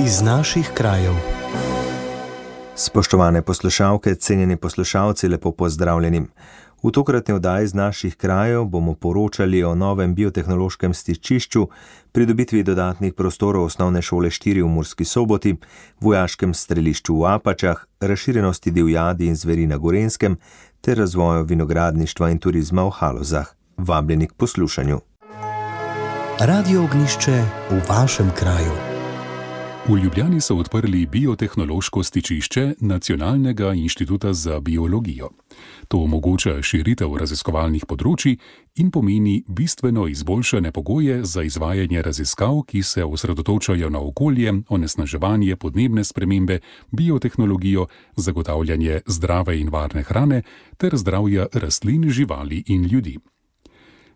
iz naših krajev. Spoštovane poslušalke, cenjeni poslušalci, lepo pozdravljeni. V tokratni oddaji iz naših krajev bomo poročali o novem biotehnološkem stičišču, pridobitvi dodatnih prostorov osnovne šole 4 v Murski soboti, vojaškem strelišču v Apačah, razširjenosti divjadi in zveri na Gorenskem ter razvoju vinogradništva in turizma v Halozah. Vabljeni k poslušanju. Radio ognišče v vašem kraju. V Ljubljani so odprli biotehnološko stičišče Nacionalnega inštituta za biologijo. To omogoča širitev raziskovalnih področji in pomeni bistveno izboljšane pogoje za izvajanje raziskav, ki se osredotočajo na okolje, onesnaževanje, podnebne spremembe, biotehnologijo, zagotavljanje zdrave in varne hrane ter zdravja rastlin, živali in ljudi.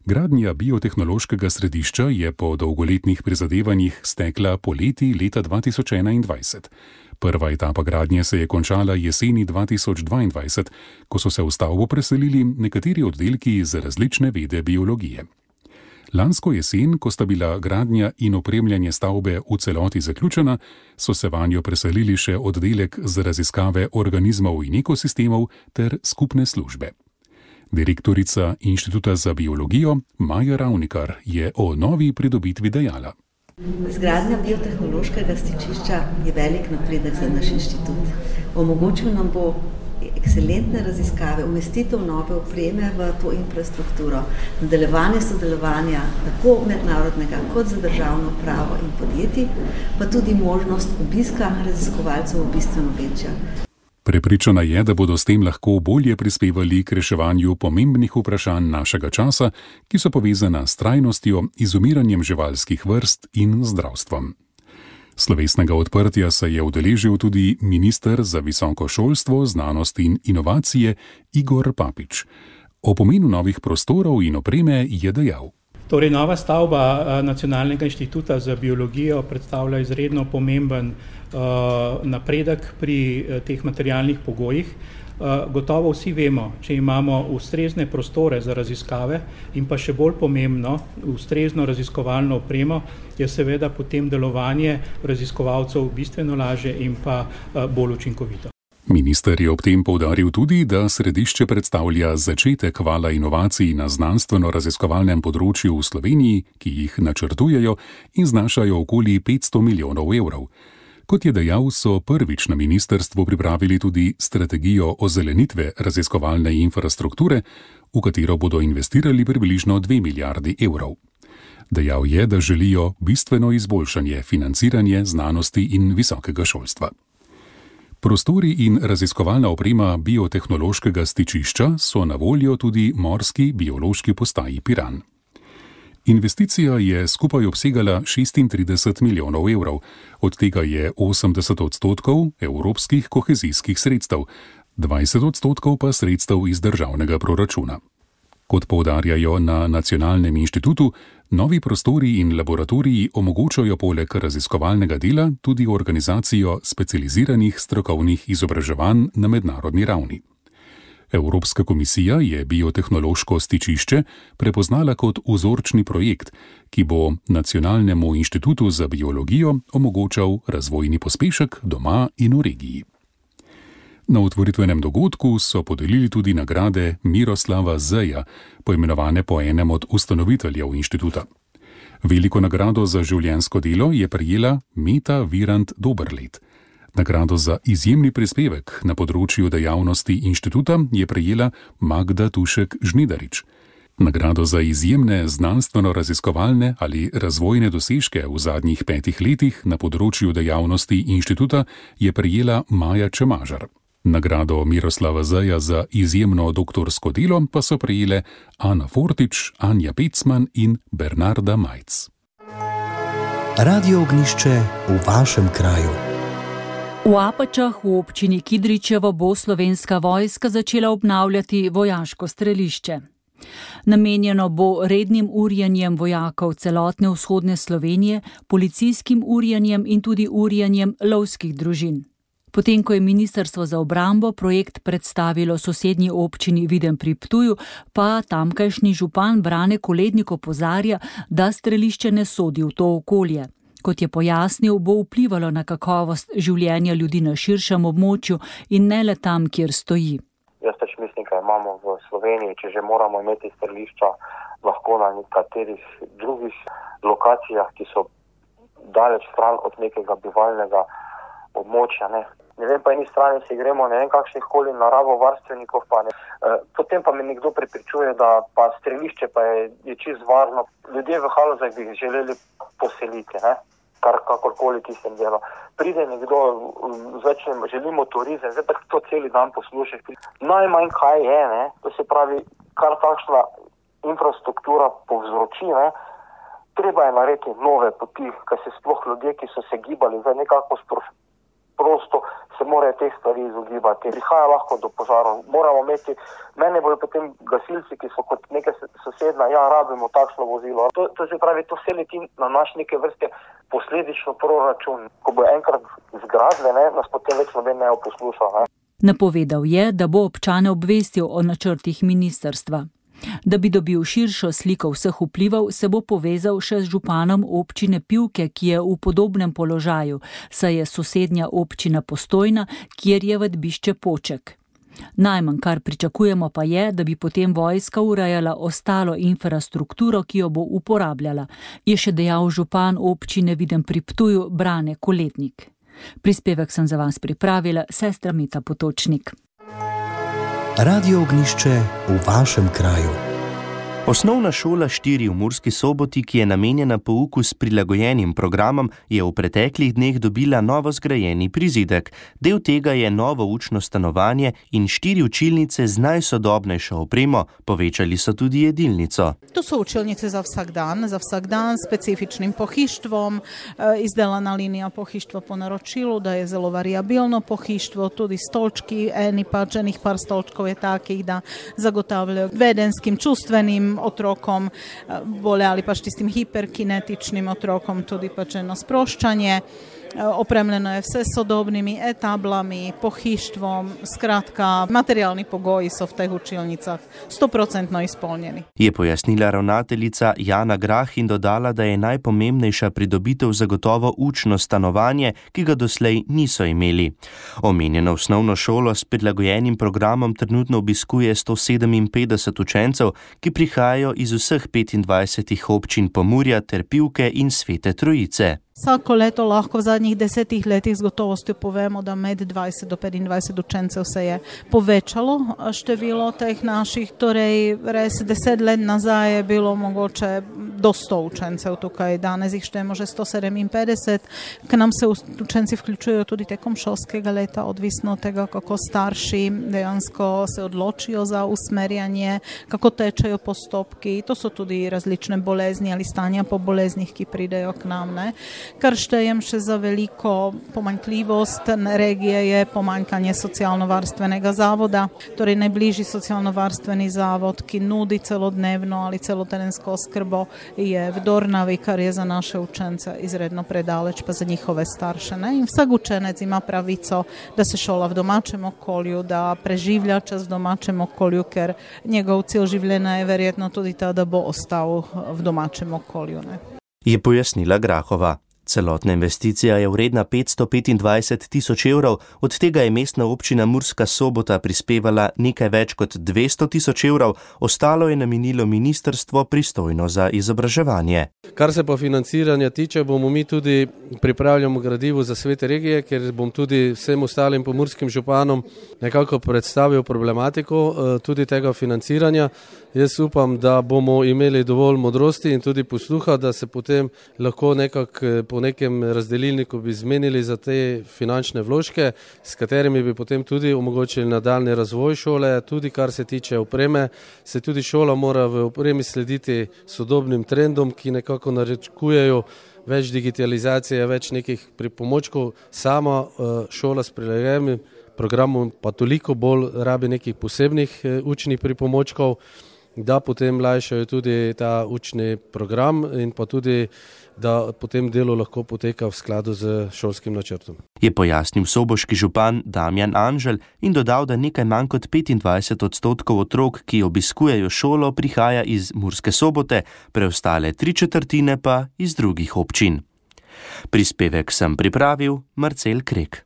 Gradnja biotehnološkega središča je po dolgoletnih prizadevanjih stekla poleti leta 2021. Prva etapa gradnje se je končala jeseni 2022, ko so se v stavbo preselili nekateri oddelki za različne vede biologije. Lansko jesen, ko sta bila gradnja in opremljanje stavbe v celoti zaključena, so se vanjo preselili še oddelek za raziskave organizmov in ekosistemov ter skupne službe. Direktorica Inštituta za biologijo Maja Ravnikar je o novi pridobitvi dejala. Zgradnja biotehnološkega stičišča je velik napredek za naš inštitut. Omogočil nam bo ekscelentne raziskave, umestitev nove opreme v to infrastrukturo, nadaljevanje sodelovanja tako mednarodnega kot za državno pravo in podjetij, pa tudi možnost obiska raziskovalcev bistveno večja. Prepričana je, da bodo s tem lahko bolje prispevali k reševanju pomembnih vprašanj našega časa, ki so povezana s trajnostjo, izumiranjem živalskih vrst in zdravstvom. Slovesnega odprtja se je udeležil tudi minister za visoko šolstvo, znanost in inovacije Igor Papič. O pomenu novih prostorov in opreme je dejal. Torej, nova stavba Nacionalnega inštituta za biologijo predstavlja izredno pomemben Eh, napredek pri eh, teh materialnih pogojih. Eh, gotovo vsi vemo, če imamo ustrezne prostore za raziskave in pa še bolj pomembno, ustrezno raziskovalno opremo, je seveda potem delovanje raziskovalcev bistveno lažje in pa bolj učinkovito. Minister je ob tem povdaril tudi, da središče predstavlja začetek vala inovacij na znanstveno-raziskovalnem področju v Sloveniji, ki jih načrtujejo in znašajo okoli 500 milijonov evrov. Kot je dejal, so prvič na ministerstvu pripravili tudi strategijo ozelenitve raziskovalne infrastrukture, v katero bodo investirali približno 2 milijardi evrov. Dejal je, da želijo bistveno izboljšanje financiranja znanosti in visokega šolstva. Prostori in raziskovalna oprema biotehnološkega stičišča so na voljo tudi morski biološki postaji Piran. Investicija je skupaj obsegala 36 milijonov evrov, od tega je 80 odstotkov evropskih kohezijskih sredstev, 20 odstotkov pa sredstev iz državnega proračuna. Kot poudarjajo na Nacionalnem inštitutu, novi prostori in laboratoriji omogočajo poleg raziskovalnega dela tudi organizacijo specializiranih strokovnih izobraževanj na mednarodni ravni. Evropska komisija je biotehnološko stičišče prepoznala kot vzorčni projekt, ki bo Nacionalnemu inštitutu za biologijo omogočal razvojni pospešek doma in v regiji. Na otvoritvenem dogodku so podelili tudi nagrade Miroslava Zeja, poimenovane po enem od ustanoviteljev inštituta. Veliko nagrado za življensko delo je prijela Meta Virant Doberlet. Nagrado za izjemni prispevek na področju dejavnosti inštituta je prejela Magda Tušek Žnidarič. Nagrado za izjemne znanstveno-raziskovalne ali razvojne dosežke v zadnjih petih letih na področju dejavnosti inštituta je prejela Maja Čemažar. Nagrado Miroslava Zaja za izjemno doktorsko delo pa so prejele Ana Fortič, Anja Pecman in Bernarda Majc. Radio ognišče v vašem kraju. V Apačah v občini Kidričevo bo slovenska vojska začela obnavljati vojaško strelišče. Namenjeno bo rednim urjanjem vojakov celotne vzhodne Slovenije, policijskim urjanjem in tudi urjanjem lovskih družin. Potem, ko je Ministrstvo za obrambo projekt predstavilo sosednji občini Viden pri Ptuju, pa tamkajšnji župan Brane Kolednik opozarja, da strelišče ne sodi v to okolje. Kot je pojasnil, bo vplivalo na kakovost življenja ljudi na širšem območju in ne le tam, kjer stoji. Jaz pač mislim, da imamo v Sloveniji, če že moramo imeti strelišča, lahko na nekaterih drugih lokacijah, ki so daleč stran od nekega bivalnega območja. Ne. Vem, po eni strani si gremo ne vem kakšnih koli naravo varstvenikov, pa ne. E, potem pa mi nekdo prepričuje, da pa strelišče pa je, je čist varno. Ljudje v Halozah bi želeli poseliti, ne. kar kakorkoli tistem delo. Pride nekdo, začne, želimo turizem, zdaj pa to celi dan poslušaš. Najmanj kaj je, ne, to se pravi, kar takšna infrastruktura povzroči, ne, treba je narediti nove poti, ker se sploh ljudje, ki so se gibali, zdaj nekako sproščajo prosto, se morajo teh stvari izogibati. Prihaja lahko do požarov. Moramo imeti, mene bojo potem gasilci, ki so kot neke sosedna, ja, rabimo takšno vozilo. To, to se pravi, to vse leti na naš neke vrste posledično proračun. Ko bo enkrat zgradile, ne, nas potem več noben ne posluša. Ne. Napovedal je, da bo občane obvestil o načrtih ministerstva. Da bi dobil širšo sliko vseh vplivov, se bo povezal še z županom občine Pivke, ki je v podobnem položaju, saj je sosednja občina Postojna, kjer je vadbišče Poček. Najmanj, kar pričakujemo, pa je, da bi potem vojska urejala ostalo infrastrukturo, ki jo bo uporabljala, je še dejal župan občine Viden pri Ptuju Brane Koletnik. Prispevek sem za vas pripravila, sestra Mita Potočnik. Radio ognišče v vašem kraju. Osnovna šola 4 v Murski soboti, ki je namenjena pouku s prilagojenim programom, je v preteklih dneh dobila novo zgrajeni prizidek. Del tega je novo učno stanovanje in štiri učilnice z najsodobnejšo opremo, povečali so tudi jedilnico. To so učilnice za vsak dan, za vsak dan s specifičnim pohištvom, eh, izdelana linija pohištva po naročilu, da je zelo variabilno pohištvo, tudi stolčki, eni pač enih par stolčkov je takih, da zagotavljajo vedenskim čustvenim tým otrokom, voľali eh, pač tým hyperkinetičným otrokom, tudi pač eno sproščanje. Eh, opremljeno je vse sodobnimi etablami, pohištvom, skratka, materialni pogoji so v teh učilnicah 100% izpolnjeni. Je pojasnila ravnateljica Jana Grah in dodala, da je najpomembnejša pridobitev zagotovo učno stanovanje, ki ga doslej niso imeli. Omenjeno osnovno šolo s prilagojenim programom trenutno obiskuje 157 učencev, ki prihajajo iz vseh 25 občin Pomurja, Terpivke in Svete Trojice. Vsako leto lahko v zadnjih desetih letih z gotovostjo povemo, da med 20 do 25 učencev se je povečalo število teh naših. Torej, res deset let nazaj je bilo mogoče do 100 učencev tukaj, danes jih štejemo že 157. K nam se učenci vključujejo tudi tekom šolskega leta, odvisno od tega, kako starši dejansko se odločijo za usmerjanje, kako tečejo postopki. To so tudi različne bolezni ali stanja po boleznih, ki pridejo k nam. Ne? kar štejem še za veliko pomanjkljivost regije, je pomanjkanje socialno-varstvenega zavoda. Torej, najbližji socialno-varstveni zavod, ki nudi celodnevno ali celoterensko skrbo, je v Dornavi, kar je za naše učence izredno predaleč, pa za njihove starše. Ne? In vsak učenec ima pravico, da se šola v domačem okolju, da preživlja čas v domačem okolju, ker njegov cilj življenja je verjetno tudi ta, da bo ostal v domačem okolju. Ne? Je pojasnila Grahova. Celotna investicija je vredna 525 tisoč evrov, od tega je mestna občina Murska sobota prispevala nekaj več kot 200 tisoč evrov, ostalo je namenilo ministrstvo pristojno za izobraževanje. Kar se pa financiranja tiče, bomo mi tudi pripravljamo gradivo za svete regije, ker bom tudi vsem ostalim pomorskim županom nekako predstavil problematiko eh, tudi tega financiranja. Jaz upam, da bomo imeli dovolj modrosti in tudi posluha, da se potem lahko nekako eh, po nekem razdelilniku bi zmenili za te finančne vložke, s katerimi bi potem tudi omogočili nadaljni razvoj šole, tudi kar se tiče opreme. Se tudi šola mora v opremi slediti sodobnim trendom, ki nekako narečkujejo več digitalizacije, več nekih pripomočkov. Sama eh, šola s prilagojenim programom pa toliko bolj rabi nekih posebnih eh, učnih pripomočkov da potem lajšajo tudi ta učni program in pa tudi, da potem delo lahko poteka v skladu z šolskim načrtom. Je pojasnil soboški župan Damjan Anžel in dodal, da nekaj manj kot 25 odstotkov otrok, ki obiskujejo šolo, prihaja iz Murske sobote, preostale tri četrtine pa iz drugih občin. Prispevek sem pripravil Marcel Krek.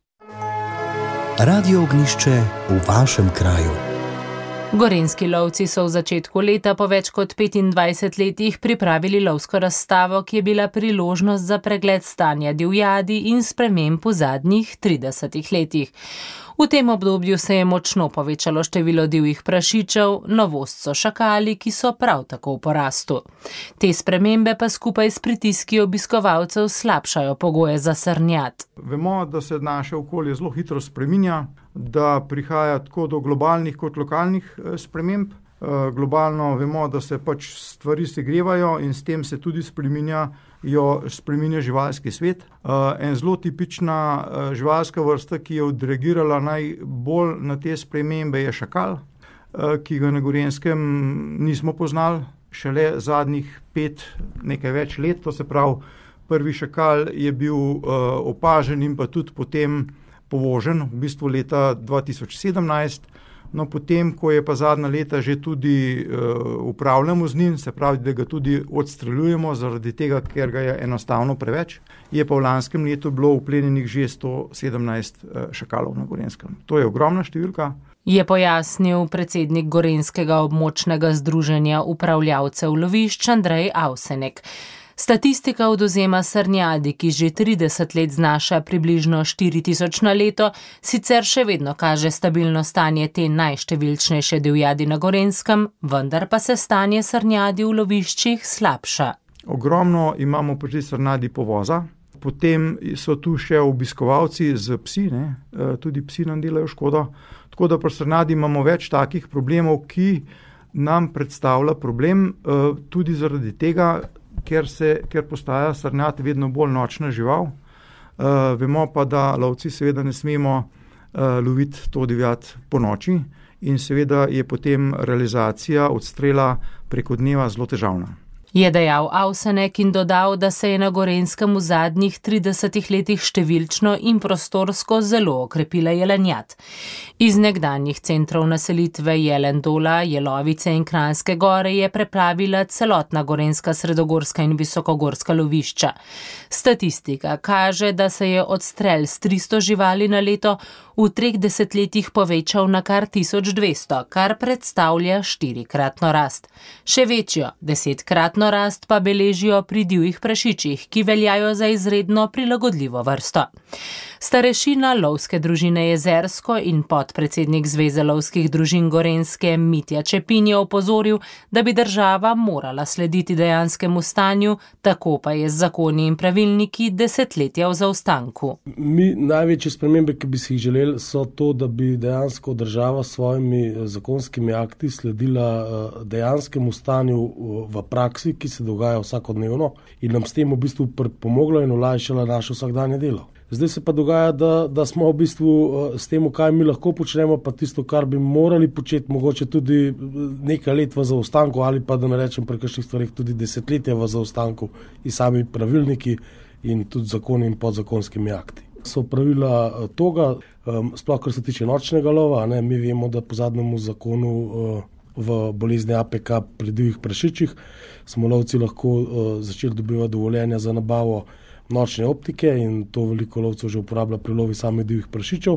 Radio ognišče v vašem kraju. Gorenski lovci so v začetku leta po več kot 25 letih pripravili lovsko razstavo, ki je bila priložnost za pregled stanja divjadi in sprememb v zadnjih 30 letih. V tem obdobju se je močno povečalo število divjih prašičev, novost so šakali, ki so prav tako v porastu. Te spremembe pa skupaj s pritiski obiskovalcev slabšajo pogoje za srnjat. Vemo, da se naše okolje zelo hitro spreminja, da prihaja tako do globalnih kot lokalnih sprememb. Globalno vemo, da se pač stvari segrevajo in s tem se tudi spreminja jo spremenja živalski svet. En zelo tipična živalska vrsta, ki je odreagirala najbolj na te spremembe, je šakal, ki ga na Gorenskem nismo poznali šele zadnjih pet, nekaj več let, to se pravi, prvi šakal je bil opažen in pa tudi potem povožen, v bistvu leta dva tisoč sedemnajst. No, potem, ko je pa zadnja leta že tudi uh, upravljamo z njim, se pravi, da ga tudi odstreljujemo, zaradi tega, ker ga je enostavno preveč, je pa v lanskem letu bilo uplenjenih že 117 uh, šakalov na Gorenskem. To je ogromna številka. Je pojasnil predsednik Gorenskega območnega združenja upravljavcev lovišč Andrej Avsenek. Statistika odozema srnjadi, ki že 30 let znaša približno 4000 na leto, sicer še vedno kaže stabilno stanje te najštevilčnejše divjadi na Gorenskem, vendar pa se stanje srnjadi v loviščih slabša. Ogromno imamo pri srnjadi povoza, potem so tu še obiskovalci z psi, ne? tudi psi nam delajo škodo. Tako da pri srnjadi imamo več takih problemov, ki nam predstavlja problem tudi zaradi tega, ker, se, ker postaja srnjad vedno bolj nočna žival. Uh, vemo pa, da lovci seveda ne smemo uh, loviti to divjad po noči in seveda je potem realizacija odstrela preko dneva zelo težavna je dejal Avsenek in dodal, da se je na Gorenskem v zadnjih 30 letih številčno in prostorsko zelo okrepila jelenjat. Iz nekdanjih centrov naselitve Jelendola, Jelovice in Kranske gore je preplavila celotna gorenska sredogorska in visokogorska lovišča. Statistika kaže, da se je odstrel s 300 živali na leto v treh desetletjih povečal na kar 1200, kar predstavlja štirikratno rast. Še večjo, desetkratno rast pa beležijo pri divjih prašičih, ki veljajo za izredno prilagodljivo vrsto. Starešina lovske družine Jezersko in podpredsednik Zveze lovskih družin Gorenske Mitja Čepin je opozoril, da bi država morala slediti dejanskemu stanju, tako pa je z zakoni in pravilniki desetletja v zaostanku. Mi največje spremembe, ki bi si jih želeli, so to, da bi dejansko država s svojimi eh, zakonskimi akti sledila eh, dejanskemu stanju eh, v praksi, ki se dogaja vsakodnevno in nam s tem v bistvu pomogla in olajšala naše vsakdanje delo. Zdaj se pa dogaja, da, da smo v bistvu eh, s tem, kaj mi lahko počnemo, pa tisto, kar bi morali početi, mogoče tudi eh, nekaj let v zaostanku, ali pa da ne rečem pri kakšnih stvarih tudi desetletja v zaostanku in sami pravilniki in tudi zakoni in podzakonskimi akti. So pravila eh, toga, sploh kar se tiče nočnega lova, ne, mi vemo, da po zadnjem zakonu v bolezni APK pri divjih prašičih smo lovci lahko začeli dobivati dovoljenja za nabavo nočne optike in to veliko lovcev že uporablja pri lovi samih divjih prašičev,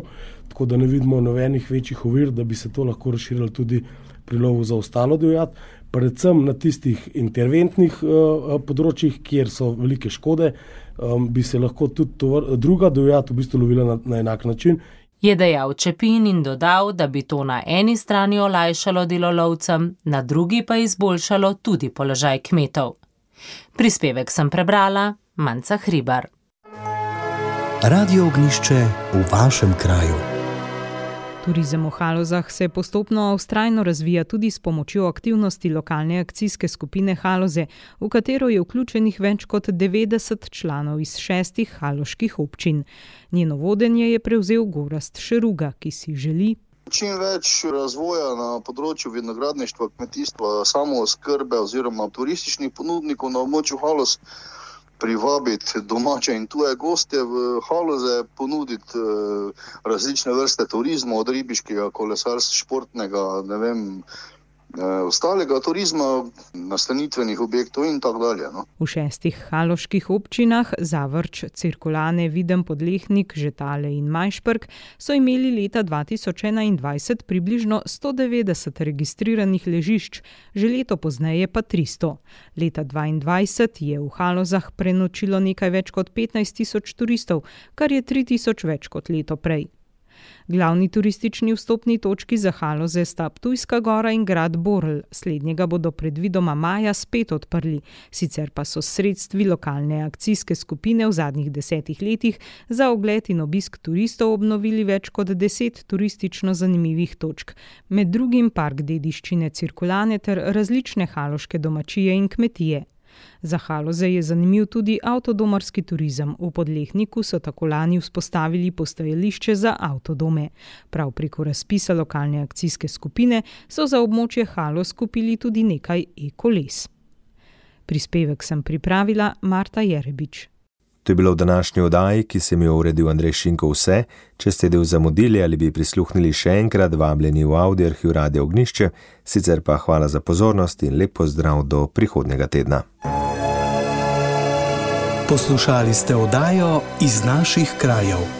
tako da ne vidimo nobenih večjih ovir, da bi se to lahko razširilo tudi pri lovu za ostalo divjad, predvsem na tistih interventnih uh, področjih, kjer so velike škode, um, bi se lahko tudi to, druga divjad v bistvu lovila na, na enak način. Je dejal Čepin in dodal, da bi to na eni strani olajšalo delo lovcem, na drugi pa izboljšalo tudi položaj kmetov. Prispevek sem prebrala, Manca Hribar. Radio ognišče v vašem kraju. Turizem v Halozah se postopno ustrajno razvija tudi s pomočjo aktivnosti lokalne akcijske skupine Haloze, v katero je vključenih več kot 90 članov iz šestih haloških občin. Njeno vodenje je prevzel Gorast Šeruga, ki si želi. Čim več razvoja na področju vinogradništva, kmetijstva, samo skrbe oziroma turističnih ponudnikov na območju Halos privabiti domače in tuje goste v Haloze, ponuditi uh, različne vrste turizma, od ribiškega, kolesarstva, športnega, ne vem, ostalega turizma, nastanitvenih objektov in tako dalje. No. V šestih haloških občinah, Zavrč, Cirkulane, Videm, Podlehnik, Žetale in Majšprk, so imeli leta 2021 približno 190 registriranih ležišč, že leto pozneje pa 300. Leta 2022 je v Halozah prenočilo nekaj več kot 15 tisoč turistov, kar je 3 tisoč več kot leto prej. Glavni turistični vstopni točki za Haloze sta Ptujska gora in grad Borl, slednjega bodo predvidoma maja spet odprli, sicer pa so sredstvi lokalne akcijske skupine v zadnjih desetih letih za ogled in obisk turistov obnovili več kot deset turistično zanimivih točk, med drugim park dediščine cirkulane ter različne haloške domačije in kmetije. Za Haloze je zanimiv tudi avtodomarski turizem. V podlehniku so tako lani vzpostavili postajališče za avtodome. Prav preko razpisa lokalne akcijske skupine so za območje Halo skupili tudi nekaj e-koles. Prispevek sem pripravila Marta Jerebič. To je bilo v današnji oddaji, ki sem jo uredil Andrej Šinko vse. Če ste del zamudili ali bi prisluhnili še enkrat, vabljeni v audio arhiv Radio Ognišče, sicer pa hvala za pozornost in lep pozdrav do prihodnega tedna. Poslušali ste oddajo iz naših krajev.